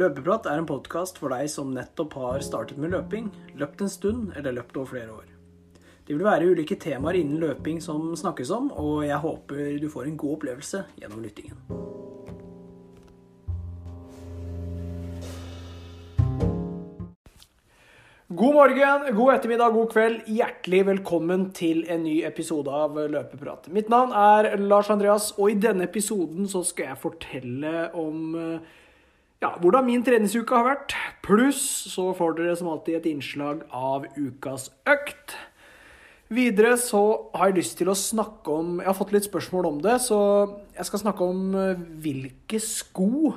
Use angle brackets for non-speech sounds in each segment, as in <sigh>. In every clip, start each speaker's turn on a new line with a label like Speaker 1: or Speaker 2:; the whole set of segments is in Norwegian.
Speaker 1: Løpeprat er en podkast for deg som nettopp har startet med løping, løpt en stund eller løpt over flere år. Det vil være ulike temaer innen løping som snakkes om, og jeg håper du får en god opplevelse gjennom lyttingen. God morgen, god ettermiddag, god kveld. Hjertelig velkommen til en ny episode av Løpeprat. Mitt navn er Lars Andreas, og i denne episoden så skal jeg fortelle om eh, ja, hvordan min treningsuke har vært. Pluss så får dere som alltid et innslag av ukas økt. Videre så har jeg lyst til å snakke om Jeg har fått litt spørsmål om det, så jeg skal snakke om eh, hvilke sko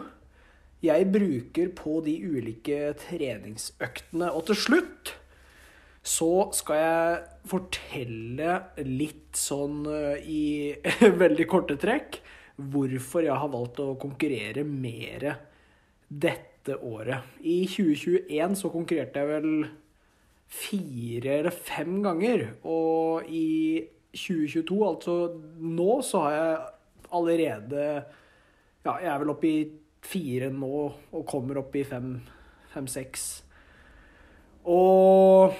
Speaker 1: jeg bruker på de ulike treningsøktene. Og til slutt så skal jeg fortelle litt sånn eh, i <laughs> veldig korte trekk hvorfor jeg har valgt å konkurrere mer dette året. I 2021 så konkurrerte jeg vel fire eller fem ganger. Og i 2022, altså nå, så har jeg allerede Ja, jeg er vel oppe i fire nå og kommer opp i fem, fem-seks. og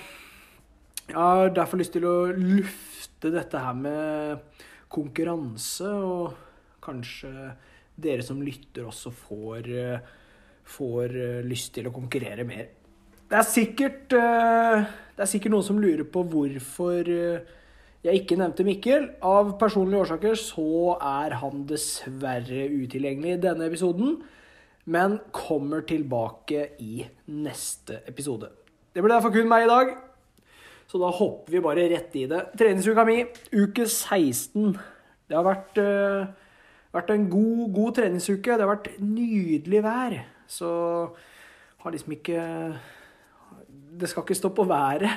Speaker 1: jeg har derfor lyst til å lufte dette her med konkurranse, og kanskje dere som lytter også får, får lyst til å konkurrere mer. Det er sikkert, det er sikkert noen som lurer på hvorfor jeg ikke nevnte Mikkel. Av personlige årsaker så er han dessverre utilgjengelig i denne episoden, men kommer tilbake i neste episode. Det blir derfor kun meg i dag, så da hopper vi bare rett i det. Treningsuka mi, uke 16. Det har vært, vært en god, god treningsuke. Det har vært nydelig vær, så har liksom ikke Det skal ikke stå på været.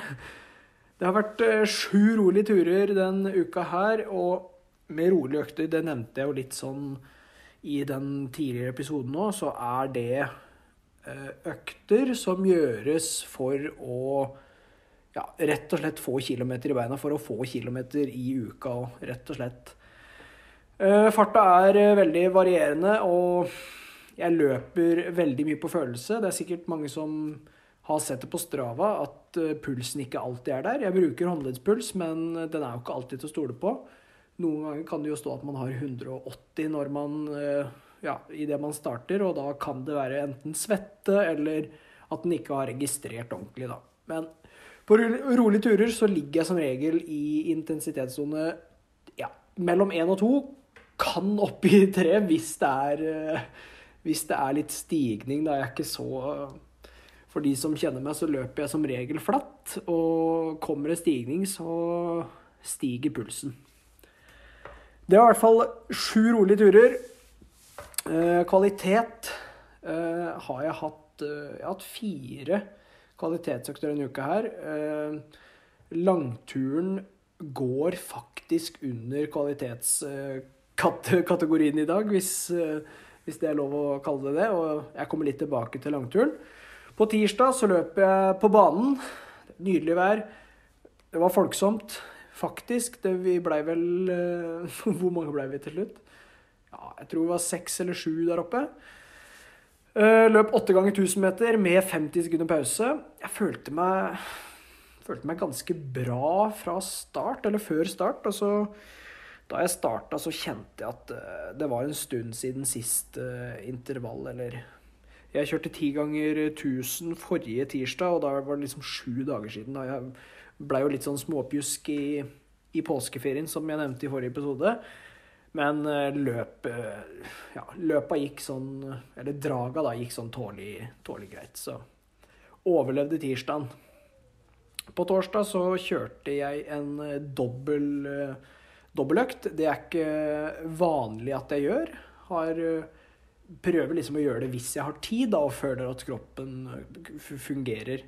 Speaker 1: Det har vært eh, sju rolige turer den uka her, og med rolige økter, det nevnte jeg jo litt sånn i den tidligere episoden nå, så er det eh, økter som gjøres for å ja, rett og slett få kilometer i beina, for å få kilometer i uka rett og slett. Eh, farta er veldig varierende, og jeg løper veldig mye på følelse. Det er sikkert mange som har sett det på Strava at eh, pulsen ikke alltid er der. Jeg bruker håndleddspuls, men den er jo ikke alltid til å stole på. Noen ganger kan det jo stå at man har 180 når man eh, ja, idet man starter, og da kan det være enten svette eller at den ikke har registrert ordentlig, da. Men på rolige turer så ligger jeg som regel i intensitetssone ja, mellom 1 og 2. Kan opp i 3 hvis det er, eh, hvis det er litt stigning. Da er jeg ikke så for de som kjenner meg, så løper jeg som regel flatt. Og kommer det stigning, så stiger pulsen. Det var i hvert fall sju rolige turer. Eh, kvalitet eh, har jeg hatt eh, Jeg har hatt fire kvalitetsøkter denne uka her. Langturen går faktisk under kvalitetskategorien i dag, hvis, hvis det er lov å kalle det det. Og jeg kommer litt tilbake til langturen. På tirsdag så løp jeg på banen. Nydelig vær. Det var folksomt, faktisk. Det, vi blei vel uh, <laughs> Hvor mange blei vi til slutt? Ja, jeg tror vi var seks eller sju der oppe. Uh, løp åtte ganger 1000 meter med 50 sekunder pause. Jeg følte meg, følte meg ganske bra fra start, eller før start. Og så da jeg starta, så kjente jeg at uh, det var en stund siden sist intervall, eller jeg kjørte ti ganger 1000 forrige tirsdag, og da var det liksom sju dager siden. Da jeg blei jo litt sånn småpjusk i, i, påskeferien, som jeg nevnte i forrige episode. Men eh, løpet Ja, løpa gikk sånn Eller draga da gikk sånn tålelig, tålelig greit. Så overlevde tirsdagen. På torsdag så kjørte jeg en eh, dobbel, eh, dobbeltøkt. Det er ikke vanlig at jeg gjør. Har prøver liksom å gjøre det hvis jeg har tid, da, og føler at kroppen eh, fungerer.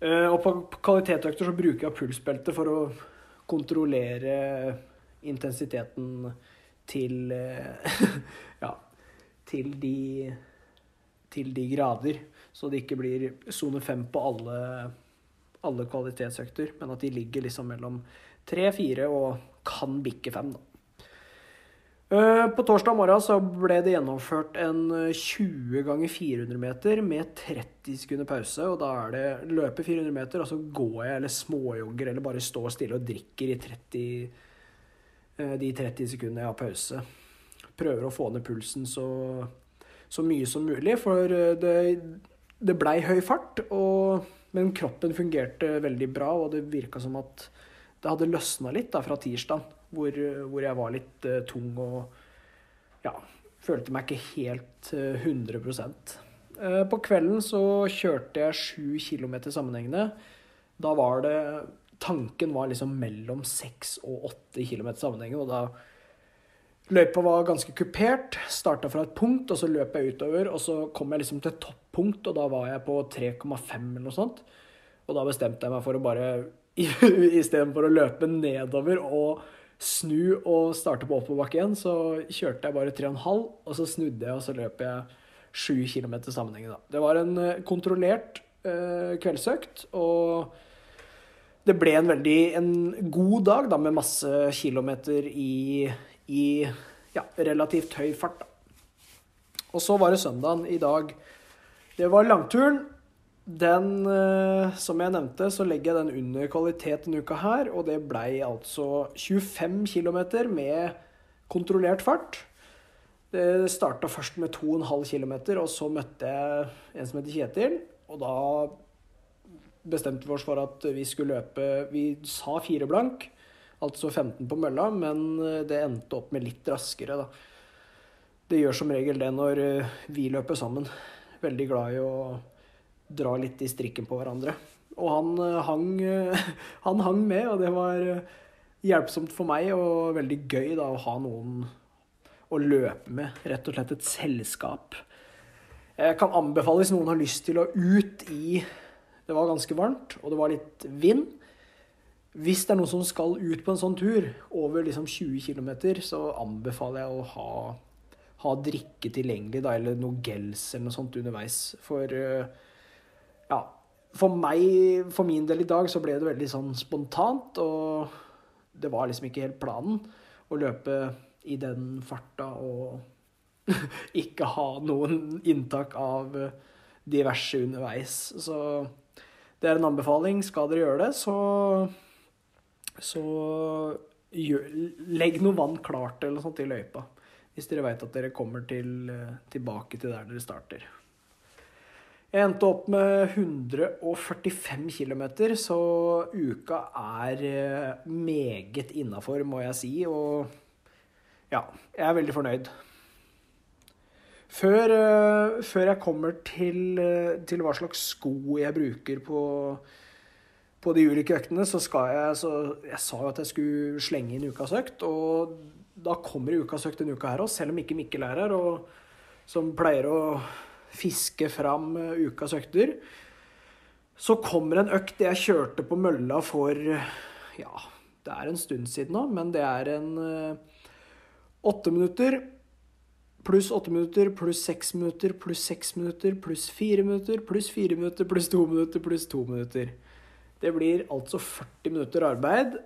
Speaker 1: Eh, og på kvalitetsøkter så bruker jeg pulsbelte for å kontrollere intensiteten til eh, <laughs> Ja, til de til de grader, så det ikke blir sone fem på alle, alle kvalitetsøkter, men at de ligger liksom mellom tre, fire og kan bikke fem, da. Eh, på torsdag morgen så ble det gjennomført en 20 ganger 400 meter med 30 sekunder pause. Og da er det løpe 400 meter, og så går jeg eller småjogger eller bare står stille og drikker i 30, eh, de 30 sekundene jeg har pause. Prøver å få ned pulsen så, så mye som mulig, for eh, det, det blei høy fart. Og, men kroppen fungerte veldig bra, og det virka som at det hadde løsna litt da, fra tirsdag, hvor, hvor, jeg var litt uh, tung og ja, følte meg ikke helt uh, 100 uh, På kvelden så kjørte jeg sju kilometer sammenhengende. Da var det Tanken var liksom mellom seks og åtte kilometer sammenhengende, og da Løypa var ganske kupert. Starta fra et punkt, og så løp jeg utover. Og så kom jeg liksom til toppunkt, og da var jeg på 3,5 eller noe sånt. Og da bestemte jeg meg for å bare Istedenfor <laughs> å løpe nedover og snu og starte på oppoverbakke igjen, så kjørte jeg bare 3,5, og så snudde jeg, og så løp jeg 7 km sammenhengende. Det var en eh, kontrollert uh, kveldsøkt, og det ble en veldig en god dag da, med masse kilometer i, i ja, relativt høy fart. Da. Og så var det søndagen i dag. Det var langturen. Den, eh, som jeg nevnte, så legger jeg den under kvalitet denne uka her, og det blei altså 25 km med kontrollert fart. Det starta først med 2,5 km, og så møtte jeg en som heter Kjetil. Og da bestemte vi oss for at vi skulle løpe Vi sa fire blank, altså 15 på mølla, men det endte opp med litt raskere, da. Det gjør som regel det når eh, vi løper sammen. Veldig glad i å dra litt i strikken på hverandre. Og han eh, hang, eh, <laughs> han hang med, og det var eh, hjelpsomt for meg og veldig gøy da, å ha noen å løpe med. Rett og slett et selskap. Jeg kan anbefale hvis noen har lyst til å ut i Det var ganske varmt, og det var litt vind. Hvis det er noen som skal ut på en sånn tur, over liksom 20 km, så anbefaler jeg å ha, ha drikke tilgjengelig, da, eller noe gels eller noe sånt underveis. For uh, ja, for meg, for min del i dag, så ble det veldig sånn spontant, og det var liksom ikke helt planen å løpe i den farta og <laughs> ikke ha noen inntak av diverse underveis. Så det er en anbefaling. Skal dere gjøre det, så, så gjør, legg noe vann klart eller noe sånt i løypa. Hvis dere veit at dere kommer til, tilbake til der dere starter. Jeg endte opp med 145 km, så uka er eh, meget innafor, må jeg si. Og ja, jeg er veldig fornøyd. Før, eh, før jeg kommer til, eh, til, hva slags sko jeg bruker på, på de ulike øktene, så skal jeg så Jeg sa jo at jeg skulle slenge inn ukas økt, og da kommer ukas økt denne uka her òg, selv om ikke Mikkel er her, og som pleier å fiske fram eh, ukas økter. Så kommer en økt jeg kjørte på mølla for Ja, det er en stund siden nå, men det er en eh, åtte minutter pluss åtte minutter pluss seks minutter pluss seks minutter pluss fire minutter pluss fire minutter pluss to minutter pluss to minutter. Det blir altså 40 minutter arbeid.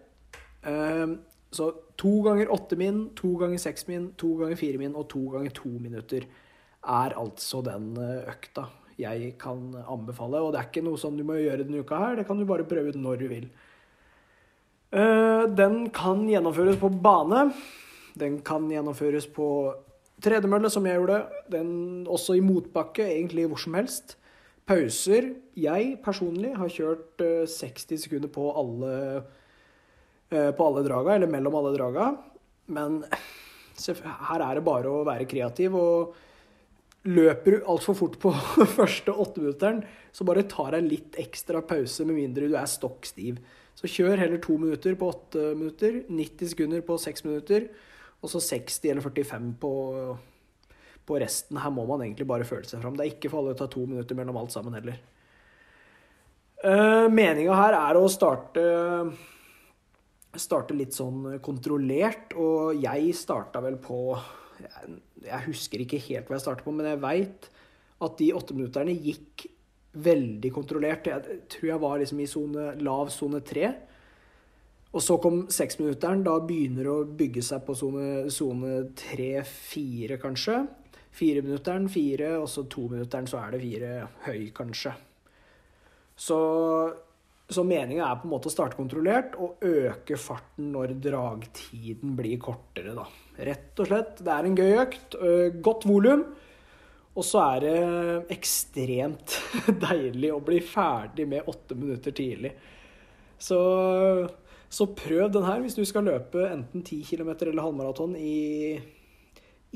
Speaker 1: Eh, så to ganger åtte min, to ganger seks min, to ganger fire min og to ganger to minutter er altså den eh, økta jeg kan anbefale. Og det er ikke noe sånn du må gjøre denne uka her, det kan du bare prøve ut når du vil. Eh, den kan gjennomføres på bane. Den kan gjennomføres på tredemølle, som jeg gjorde. Den også i motbakke, egentlig hvor som helst. Pauser. Jeg personlig har kjørt 60 eh, sekunder på alle, på alle draga, eller mellom alle draga. Men <laughs> her er det bare å være kreativ. og Løper du altfor fort på <laughs> første åtteminutteren, så bare tar deg litt ekstra pause, med mindre du er stokk stiv. Så kjør heller to minutter på åtte minutter, 90 sekunder på seks minutter, og så 60 eller 45 på, på resten. Her må man egentlig bare føle seg fram. Det er ikke for alle å ta to minutter mellom alt sammen heller. Uh, Meninga her er å starte starte litt sånn kontrollert, og jeg starta vel på jeg, husker ikke helt hva jeg startet på, men jeg veit at de åtteminutterne gikk veldig kontrollert. Jeg tror jeg var liksom i zone, lav sone tre. Og så kom seksminutteren. Da begynner det å bygge seg på sone tre-fire, kanskje. Fireminutteren fire, og så tominutteren så er det fire høy, kanskje. Så, så meninga er på en måte å starte kontrollert og øke farten når dragtiden blir kortere, da. Rett og slett. Det er en gøy økt. Godt volum. Og så er det ekstremt <laughs> deilig å bli ferdig med åtte minutter tidlig. Så, så prøv den her hvis du skal løpe enten 10 km eller halvmaraton i,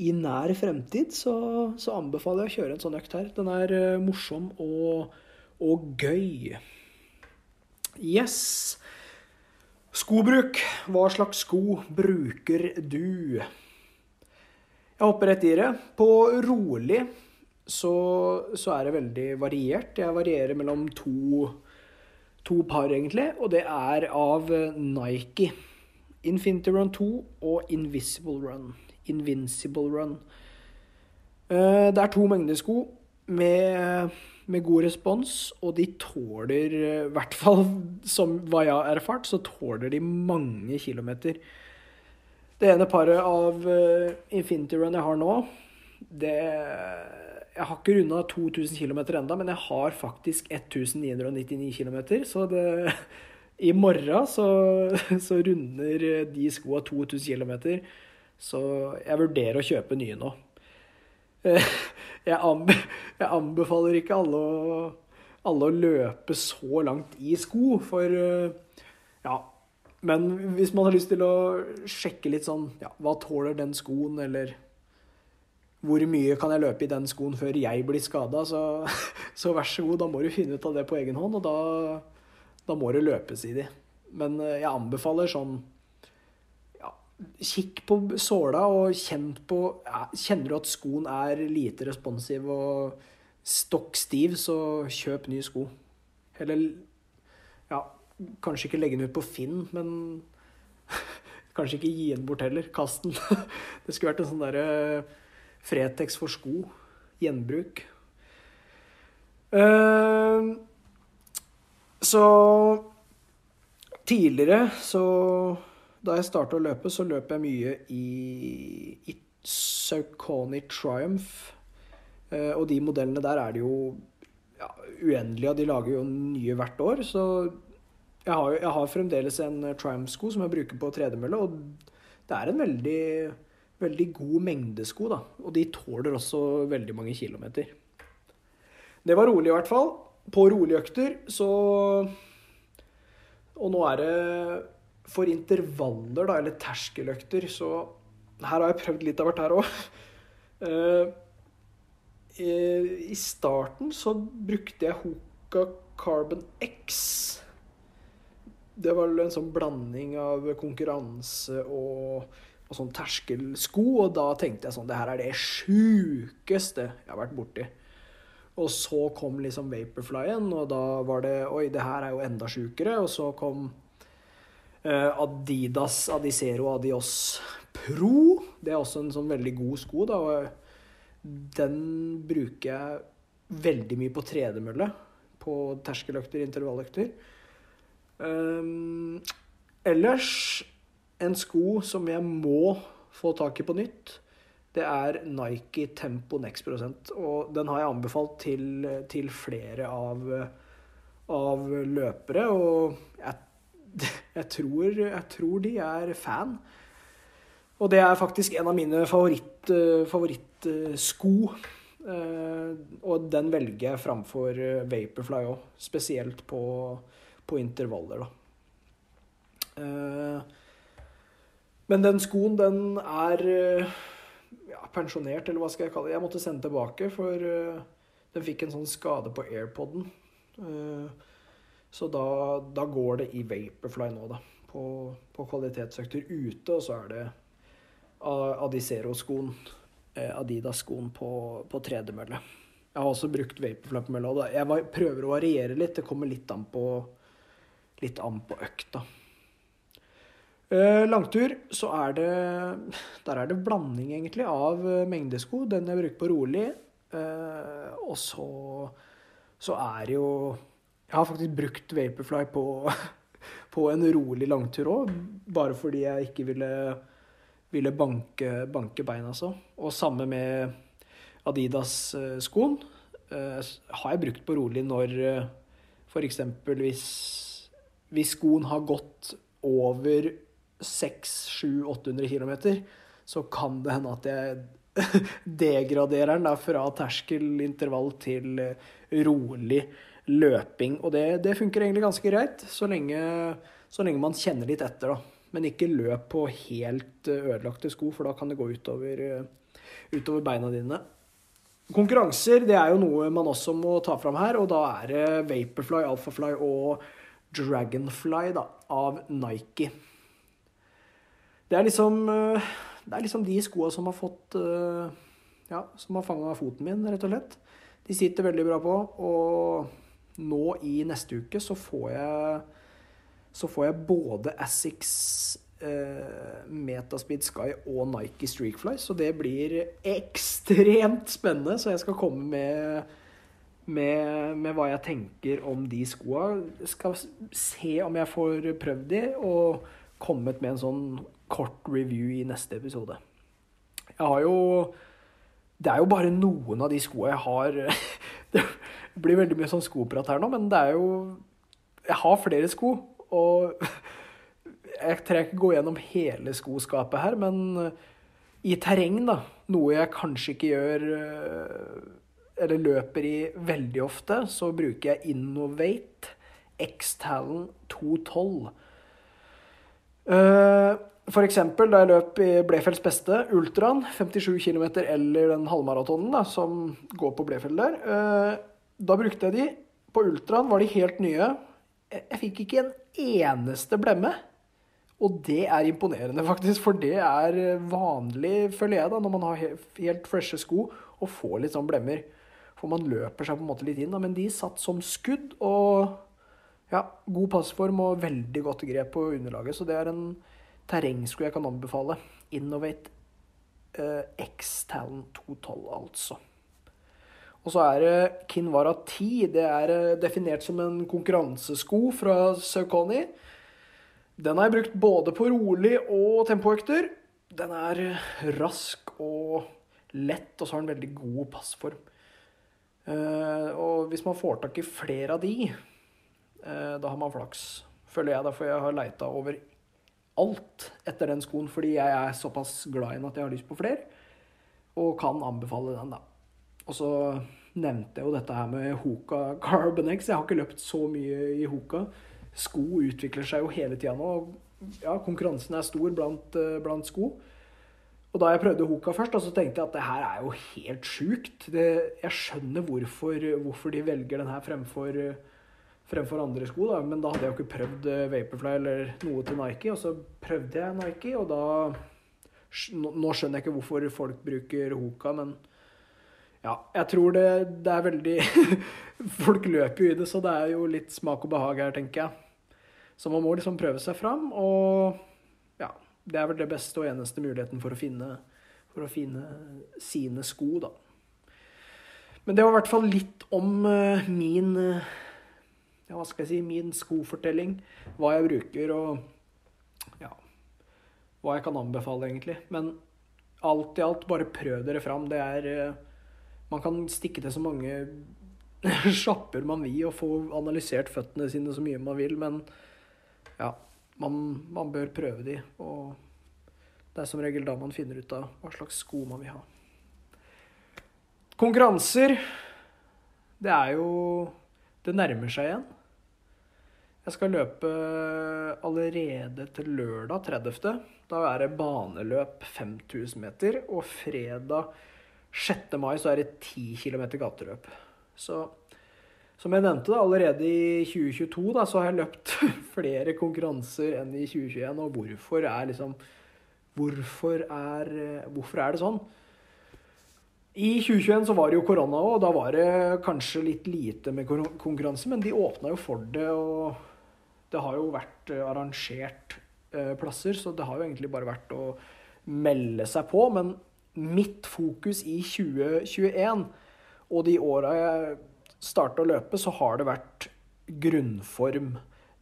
Speaker 1: i nær fremtid. Så, så, anbefaler jeg å kjøre en sånn økt her. Den er morsom og, og gøy. Yes. Skobruk. Hva slags sko bruker du? Jeg hopper rett i det. På rolig så, så, er det veldig variert. Jeg varierer mellom to, to, par, egentlig, og det er av Nike. Infinity Run 2 og Invisible Run. Invincible Run. Eh, det er to mengder sko med, med god respons, og de tåler, i hvert fall som hva jeg har erfart, så tåler de mange kilometer. Det ene paret av eh, Infinity Run jeg har nå, det jeg har ikke runda 2000 km enda, men jeg har faktisk 1999 km. Så det, <laughs> i morgen så, <laughs> så, runder de skoa 2000 km. Så jeg vurderer å kjøpe nye nå. Jeg, anbefaler ikke alle å, alle å løpe så langt i sko, for ja. Men hvis man har lyst til å sjekke litt sånn ja, Hva tåler den skoen, eller hvor mye kan jeg løpe i den skoen før jeg blir skada, så, <laughs> så, vær så god, da må du finne ut av det på egen hånd, og da, da må det løpes i de. Men eh, jeg anbefaler sånn Kikk på såla og kjenn på ja, Kjenner du at skoen er lite responsiv og stokk stiv, så kjøp ny sko. Eller ja, kanskje ikke legge den ut på Finn, men <laughs> kanskje ikke gi den bort heller. Kast den. <laughs> Det skulle vært en sånn derre Fretex for sko. Gjenbruk. Uh, så tidligere, så Da jeg starta å løpe, så løp jeg mye i, i Saucony Triumph. Uh, og de modellene der er det jo ja, uendelige, og de lager jo nye hvert år. Så jeg har, jeg har fremdeles en Triumph-sko som jeg bruker på tredemølle, og det er en veldig veldig god mengdesko, da. Og de tåler også veldig mange kilometer. Det var rolig, i hvert fall. På roligøkter så Og nå er det for intervaller, da, eller terskeløkter, så Her har jeg prøvd litt av hvert her òg. <laughs> Eh, I starten så brukte jeg Hoka Carbon X. Det var en sånn blanding av konkurranse og og sånn terskelsko, og da tenkte jeg sånn Det her er det sjukeste jeg har vært borti. Og så kom liksom Vaporflyen, og da var det Oi, det her er jo enda sjukere. Og så kom Adidas Adicero Adios Pro. Det er også en sånn veldig god sko, da. Den bruker jeg veldig mye på tredemølle. På terskeløkter, intervalløkter. Um, ellers en sko som jeg må få tak i på nytt, det er Nike Tempo Next Prosent. Og den har jeg anbefalt til, til flere av, av, løpere, og jeg, <laughs> jeg, tror, jeg, tror, de er fan. Og det er faktisk en av mine favoritt, favorittsko. Eh, og den velger jeg framfor Vaporfly òg, spesielt på, på intervaller, da. Men den skoen, den er eh, ja, pensjonert, eller hva skal jeg kalle det. Jeg måtte sende tilbake, for den fikk en sånn skade på airpoden. Så da, da, går det i Vaporfly nå, da. På, på kvalitetsøkter ute, og så er det Adicero-skoen, Adidas-skoen på, på tredemølle. Jeg har også brukt Vaporfly på mølla. Jeg var, prøver å variere litt. Det kommer litt an på, litt an på økta. Eh, langtur, så er det Der er det blanding, egentlig, av eh, mengdesko. Den jeg bruker på rolig. Eh, og så, så er det jo Jeg har faktisk brukt Vaporfly på, <laughs> på en rolig langtur òg, bare fordi jeg ikke ville, ville banke, banke beina så. Og samme med Adidas-skoen. Eh, har jeg brukt på rolig når f.eks. hvis, hvis skoen har gått over 600-800 km, så kan det hende at jeg <laughs> degraderer den da, fra terskelintervall til rolig løping. Og det, det, funker egentlig ganske greit, så lenge, så lenge, man kjenner litt etter. da. Men ikke løp på helt ødelagte sko, for da kan det gå utover, utover beina dine. Konkurranser det er jo noe man også må ta fram her, og da er det Vaporfly, Alphafly og Dragonfly da, av Nike. Det er liksom det er liksom de skoa som har fått uh, Ja, som har fanga foten min, rett og slett. De sitter veldig bra på, og nå i neste uke så får jeg så får jeg både Assix eh, Metaspeed Sky og Nike Streakfly, så det blir ekstremt spennende. Så jeg skal komme med med, med, hva jeg tenker om de skoa. Skal se om jeg får prøvd de, og kommet med en sånn kort review i neste episode. Jeg har jo Det er jo bare noen av de skoene jeg har <laughs> blir veldig mye sånn skoprat her nå, men det er jo Jeg har flere sko, og <laughs> jeg trenger ikke gå gjennom hele skoskapet her, men i terreng, da, noe jeg kanskje ikke gjør eller løper i veldig ofte, så bruker jeg Innovate X-Talon 212. Uh, for eksempel da jeg løp i Blefelds beste, Ultraen, 57 km eller den halvmaratonen da, som går på Blefeld der. Eh, da brukte jeg de. På Ultraen var de helt nye. Jeg fikk ikke en eneste blemme. Og det er imponerende, faktisk, for det er vanlig, føler jeg, da, når man har helt freshe sko, og får litt sånn blemmer. For man løper seg på en måte litt inn, da. Men de satt som skudd, og ja, god passform og veldig godt grep på underlaget. Så det er en terrengsko jeg kan anbefale. Innovate uh, X-Talent 212, altså. Og så er det Kinvara 10. Det er uh, definert som en konkurransesko fra Saucony. Den har jeg brukt både på rolig og tempoøkter. Den er rask og lett, og så har den veldig god passform. Uh, og hvis man får tak i flere av de, da har man flaks, føler jeg. Derfor jeg har leita over alt etter den skoen, fordi jeg er såpass glad i den at jeg har lyst på flere. Og kan anbefale den, da. Og så nevnte jeg jo dette her med Hoka Carbonex. Jeg har ikke løpt så mye i Hoka. Sko utvikler seg jo hele tida nå. Ja, konkurransen er stor blant, eh, blant, sko. Og da jeg prøvde Hoka først, så tenkte jeg at det her er jo helt sjukt. Jeg skjønner hvorfor, hvorfor, de velger den her fremfor fremfor andre sko, da. Men da hadde jeg jo ikke prøvd eh, Vaporfly eller noe til Nike. Og så prøvde jeg Nike, og da Nå skjønner jeg ikke hvorfor folk bruker Hoka, men ja, jeg tror det, det er veldig <laughs> Folk løper jo i det, så det er jo litt smak og behag her, tenker jeg. Så man må liksom prøve seg fram, og ja, det er vel det beste og eneste muligheten for å finne, for å finne sine sko, da. Men det var i hvert fall litt om uh, min uh, ja, hva skal jeg si, min skofortelling. Hva jeg bruker og ja, hva jeg kan anbefale, egentlig. Men alt i alt, bare prøv dere fram. Det er eh, Man kan stikke til så mange <laughs> sjapper man vil og få analysert føttene sine så mye man vil, men ja, man, man bør prøve de. Og det er som regel da man finner ut av hva slags sko man vil ha. Konkurranser, det er jo Det nærmer seg igjen. Jeg skal løpe allerede til lørdag 30. Da er det baneløp 5000 meter. Og fredag 6. mai så er det 10 km gateløp. Så som jeg nevnte, da, allerede i 2022 da, så har jeg løpt <laughs> flere konkurranser enn i 2021. Og hvorfor er liksom Hvorfor er, hvorfor er det sånn? I 2021 så var det jo korona òg, og da var det kanskje litt lite med konkurranse, men de åpna jo for det. og det har jo vært eh, arrangert eh, plasser, så det har jo egentlig bare vært å melde seg på. Men mitt fokus i 2021 og de åra jeg starta å løpe, så har det vært grunnform.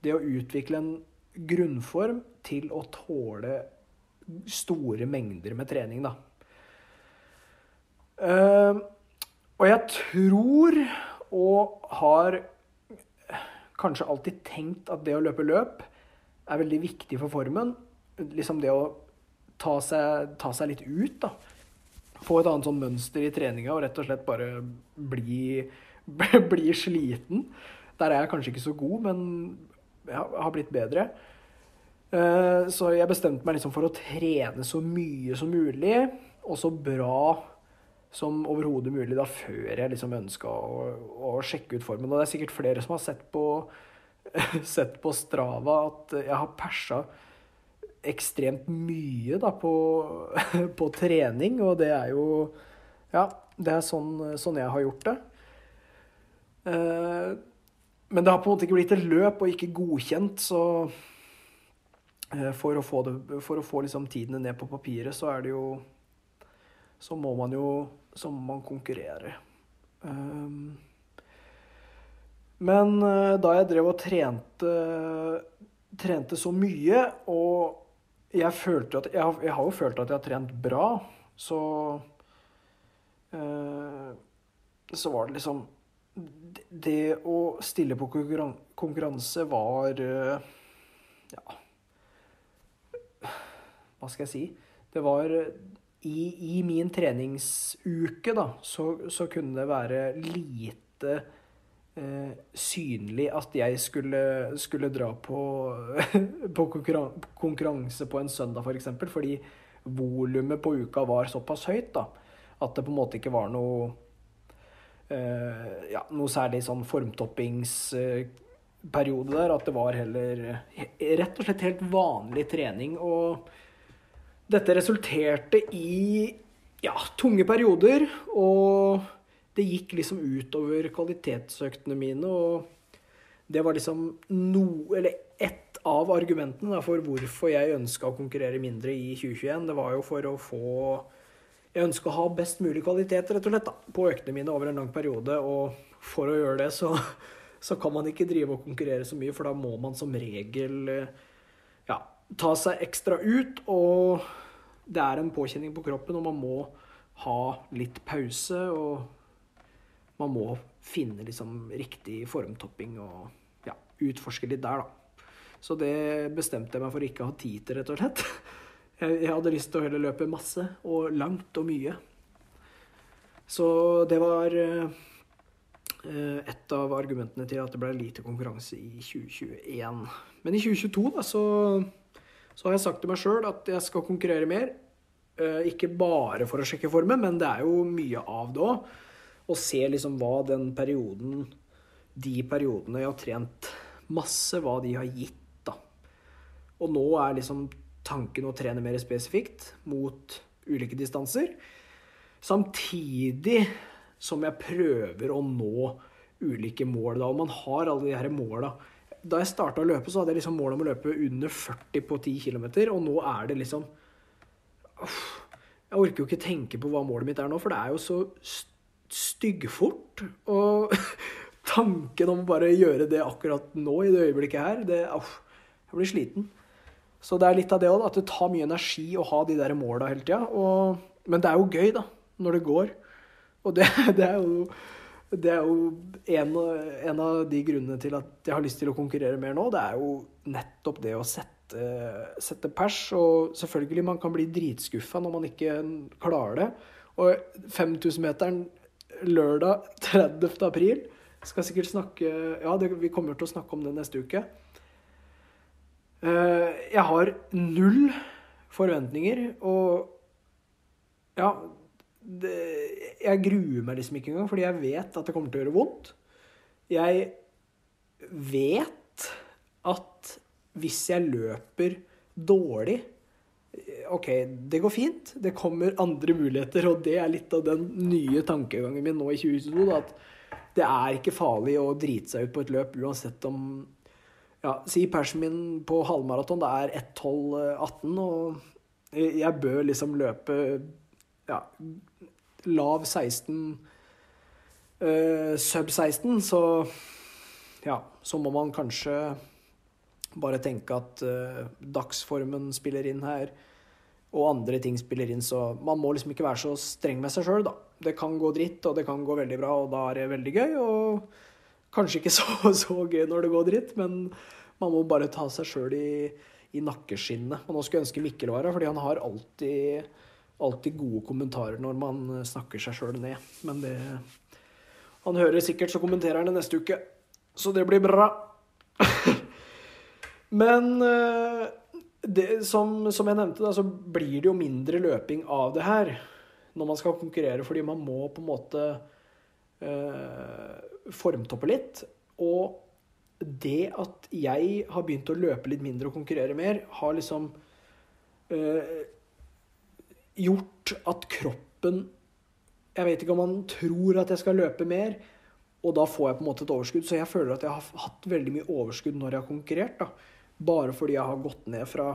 Speaker 1: Det å utvikle en grunnform til å tåle store mengder med trening, da. Uh, og jeg tror, og har kanskje alltid tenkt, at det å løpe løp er veldig viktig for formen. Liksom det å ta seg, ta seg litt ut, da. Få et annet sånn mønster i treninga og rett og slett bare bli, <laughs> bli sliten. Der er jeg kanskje ikke så god, men jeg har blitt bedre. Eh, så jeg bestemte meg liksom for å trene så mye som mulig, og så bra som overhodet mulig da før jeg liksom ønska å, å, sjekke ut formen. Og det er sikkert flere som har sett på, <laughs> sett på Strava at jeg har persa ekstremt mye da på, <laughs> på, trening, og det er jo Ja, det er sånn, sånn jeg har gjort det. Eh, men det har på en måte ikke blitt et løp og ikke godkjent, så Eh, for å få, det, for å få liksom tidene ned på papiret, så er det jo Så må man jo Så må man konkurrere. Um, men da jeg drev og trente Trente så mye, og jeg følte at Jeg, jeg har jo følt at jeg har trent bra, så uh, Så var det liksom Det å stille på konkurranse var uh, Ja. Hva skal jeg si? Det var i, i min treningsuke, da, så, så, kunne det være lite synlig at jeg skulle, skulle dra på, <laughs> på konkurranse på en søndag, f.eks. For eksempel, fordi volumet på uka var såpass høyt da, at det på en måte ikke var noe eh, ja, noe særlig sånn formtoppingsperiode der. At det var heller rett og slett helt vanlig trening. og dette resulterte i ja, tunge perioder, og det gikk liksom utover kvalitetsøktene mine. Og det var liksom noe Eller ett av argumentene da, for hvorfor jeg ønska å konkurrere mindre i 2021. Det var jo for å få Jeg ønska å ha best mulig kvalitet rett og slett da, på øktene mine over en lang periode. Og for å gjøre det, så, så kan man ikke drive og konkurrere så mye, for da må man som regel ja, ta seg ekstra ut, og det er en påkjenning på kroppen, og man må ha litt pause. Og man må finne liksom riktig formtopping og ja, utforske litt der, da. Så det bestemte jeg meg for ikke å ha tid til, rett og slett. <laughs> Jeg, hadde lyst til å heller løpe masse og langt og mye. Så det var eh, et av argumentene til at det ble lite konkurranse i 2021. Men i 2022 da, så så har jeg sagt til meg sjøl at jeg skal konkurrere mer. Eh, ikke bare for å sjekke formen, men det er jo mye av det òg. Å se liksom hva den perioden, de periodene jeg har trent masse, hva de har gitt, da. Og nå er liksom tanken å trene mer spesifikt mot ulike distanser. Samtidig som jeg prøver å nå ulike mål, da. Og man har alle de her måla da jeg starta å løpe, så hadde jeg liksom mål om å løpe under 40 på 10 km, og nå er det liksom Jeg orker jo ikke tenke på hva målet mitt er nå, for det er jo så styggfort. Og <laughs> tanken om å bare gjøre det akkurat nå, i det øyeblikket her, det Jeg blir sliten. Så det er litt av det òg, at det tar mye energi å ha de der måla hele tida. Men det er jo gøy, da, når det går. Og det, <laughs> det er jo det er jo en, en, av de grunnene til at jeg har lyst til å konkurrere mer nå. Det er jo nettopp det å sette, sette pers. Og selvfølgelig, man kan bli dritskuffa når man ikke klarer det. Og 5000-meteren lørdag <laughs> 30. april skal sikkert snakke Ja, det, vi kommer til å snakke om det neste uke. Eh, jeg har null forventninger, og ja det, Jeg gruer meg liksom ikke engang, fordi jeg vet at det kommer til å gjøre vondt. Jeg vet at hvis jeg løper dårlig OK, det går fint. Det kommer andre muligheter, og det er litt av den nye tankegangen min nå i 2022. Da, at det er ikke farlig å drite seg ut på et løp uansett om ja, Si persen min på halvmaraton det er 1.12,18, og jeg bør liksom løpe ja, lav 16 uh, eh, Sub 16, så ja, så må man kanskje bare tenke at uh, dagsformen spiller inn her, og andre ting spiller inn, så man må liksom ikke være så streng med seg sjøl, da. Det kan gå dritt, og det kan gå veldig bra, og da er det veldig gøy. Og kanskje ikke <laughs> så, så gøy når det går dritt, men man må bare ta seg sjøl i, i nakkeskinnet. Og nå skulle jeg ønske Mikkel var her, fordi han har alltid, alltid gode kommentarer når man snakker seg sjøl ned. Men det Han hører sikkert, så kommenterer han det neste uke. Så det blir bra. <laughs> Men eh, det, som, som, jeg nevnte, da, så blir det jo mindre løping av det her når man skal konkurrere, fordi man må på en måte eh, formtoppe litt. Og det at jeg har begynt å løpe litt mindre og konkurrere mer, har liksom eh, gjort at kroppen Jeg vet ikke om man tror at jeg skal løpe mer, og da får jeg på en måte et overskudd. Så jeg føler at jeg har hatt veldig mye overskudd når jeg har konkurrert. da. Bare fordi jeg har gått ned fra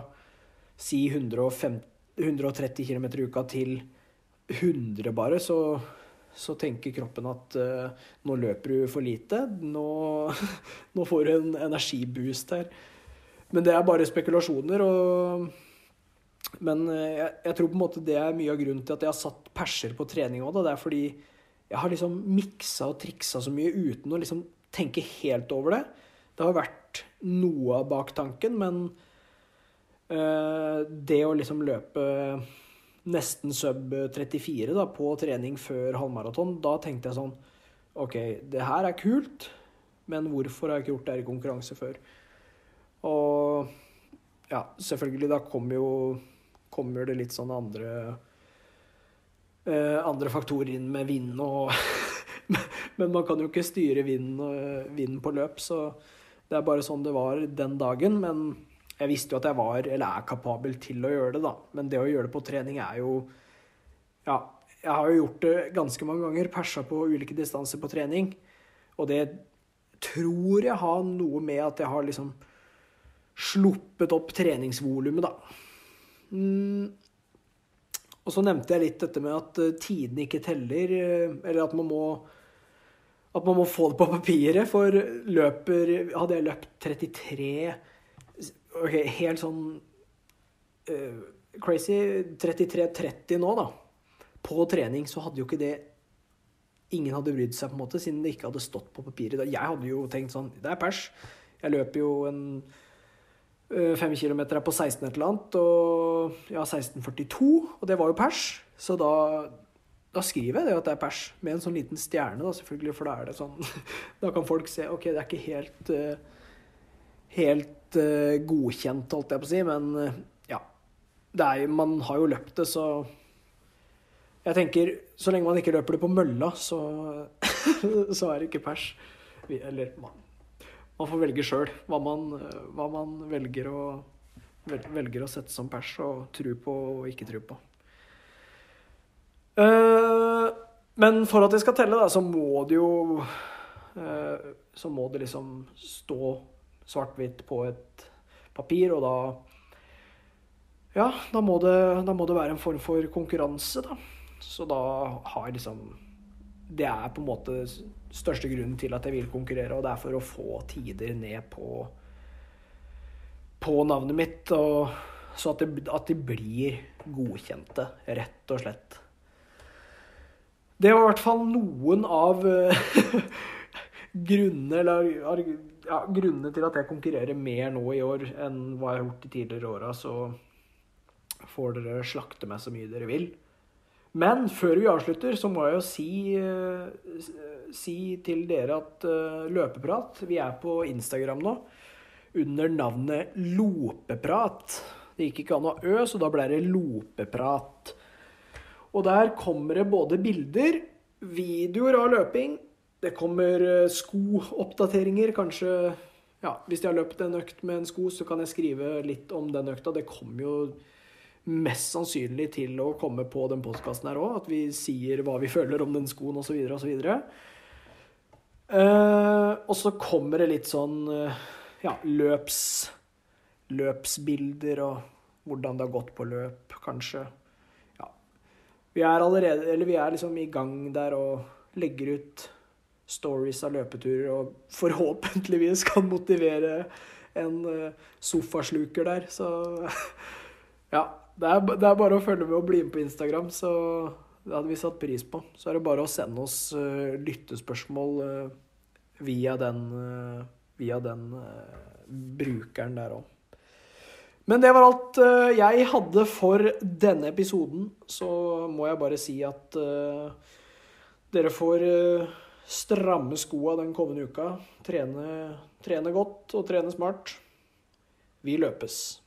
Speaker 1: si 150, 130 km i uka til 100 bare, så, så tenker kroppen at uh, nå løper du for lite. Nå, <laughs> nå, får du en energiboost her. Men det er bare spekulasjoner. og men eh, jeg, jeg, tror på en måte det er mye av grunnen til at jeg har satt perser på trening òg. Det er fordi jeg har liksom miksa og triksa så mye uten å liksom tenke helt over det. Det har vært noe av baktanken, men uh, det å liksom løpe nesten sub 34 da, på trening før halvmaraton, da tenkte jeg sånn OK, det her er kult, men hvorfor har jeg ikke gjort det her i konkurranse før? Og ja, selvfølgelig, da kommer jo kommer det litt sånn andre uh, andre faktorer inn med vind og <laughs> Men man kan jo ikke styre vinden, vind på løp, så det er bare sånn det var den dagen. Men jeg visste jo at jeg var, eller er kapabel til å gjøre det, da. Men det å gjøre det på trening er jo Ja, jeg har jo gjort det ganske mange ganger. Persa på ulike distanser på trening. Og det tror jeg har noe med at jeg har liksom sluppet opp treningsvolumet, da. Mm. Og så nevnte jeg litt dette med at tiden ikke teller, eh, eller at man må at man må få det på papiret, for løper Hadde jeg løpt 33 Ok, helt sånn uh, crazy 33-30 nå, da. På trening så hadde jo ikke det Ingen hadde brydd seg, på en måte, siden det ikke hadde stått på papiret. Jeg hadde jo tenkt sånn Det er pers. Jeg løper jo en uh, fem kilometer på 16 et eller annet, og ja, 16,42, og det var jo pers. Så da da skriver jeg det at det er pers, med en sånn liten stjerne, da, selvfølgelig, for da er det sånn <laughs> Da kan folk se OK, det er ikke helt uh, helt uh, godkjent, holdt jeg på å si, men uh, ja. Er, man har jo løpt det, så Jeg tenker, så lenge man ikke løper det på mølla, så, <laughs> så er det ikke pers. Eller man, man får velge sjøl hva, hva, man velger å, velger å sette som pers og tro på og ikke tro på. Uh, men for at det skal telle, da, så må det jo uh, Så må det liksom stå svart-hvitt på et papir, og da Ja, da må, det, da må det være en form for konkurranse, da. Så da har jeg liksom Det er på en måte største grunnen til at jeg vil konkurrere, og det er for å få tider ned på på navnet mitt, og, så at, det, at de blir godkjente, rett og slett. Det var i hvert fall noen av eh, <laughs> grunnene, eller, ja, grunnene til at jeg konkurrerer mer nå i år enn hva jeg har gjort de tidligere åra. Så får dere slakte meg så mye dere vil. Men før vi avslutter, så må jeg jo si, uh, si til dere at uh, løpeprat Vi er på Instagram nå under navnet Lopeprat. Det gikk ikke an å ø, så da ble det Lopeprat. Og der kommer det både bilder, videoer av løping, det kommer eh, skooppdateringer, kanskje ja, Hvis jeg har løpt en økt med en sko, så kan jeg skrive litt om den økta. Det kommer jo mest sannsynlig til å komme på den postkassen her òg, at vi sier hva vi føler om den skoen osv. osv. Uh, og så kommer det litt sånn uh, ja, løps, løpsbilder og hvordan det har gått på løp, kanskje vi er allerede Eller vi er liksom i gang der og legger ut stories av løpeturer og <laughs> forhåpentligvis kan motivere en eh, sofasluker der, så <laughs> Ja. Det er, det er bare å følge med og bli med på Instagram, så det hadde vi satt pris på. Så er det bare å sende oss uh, lyttespørsmål uh, via den, uh, via den brukeren der òg. Men det var alt jeg hadde for denne episoden. Så må jeg bare si at dere får stramme skoa den kommende uka. Trene, trene godt og trene smart. Vi løpes.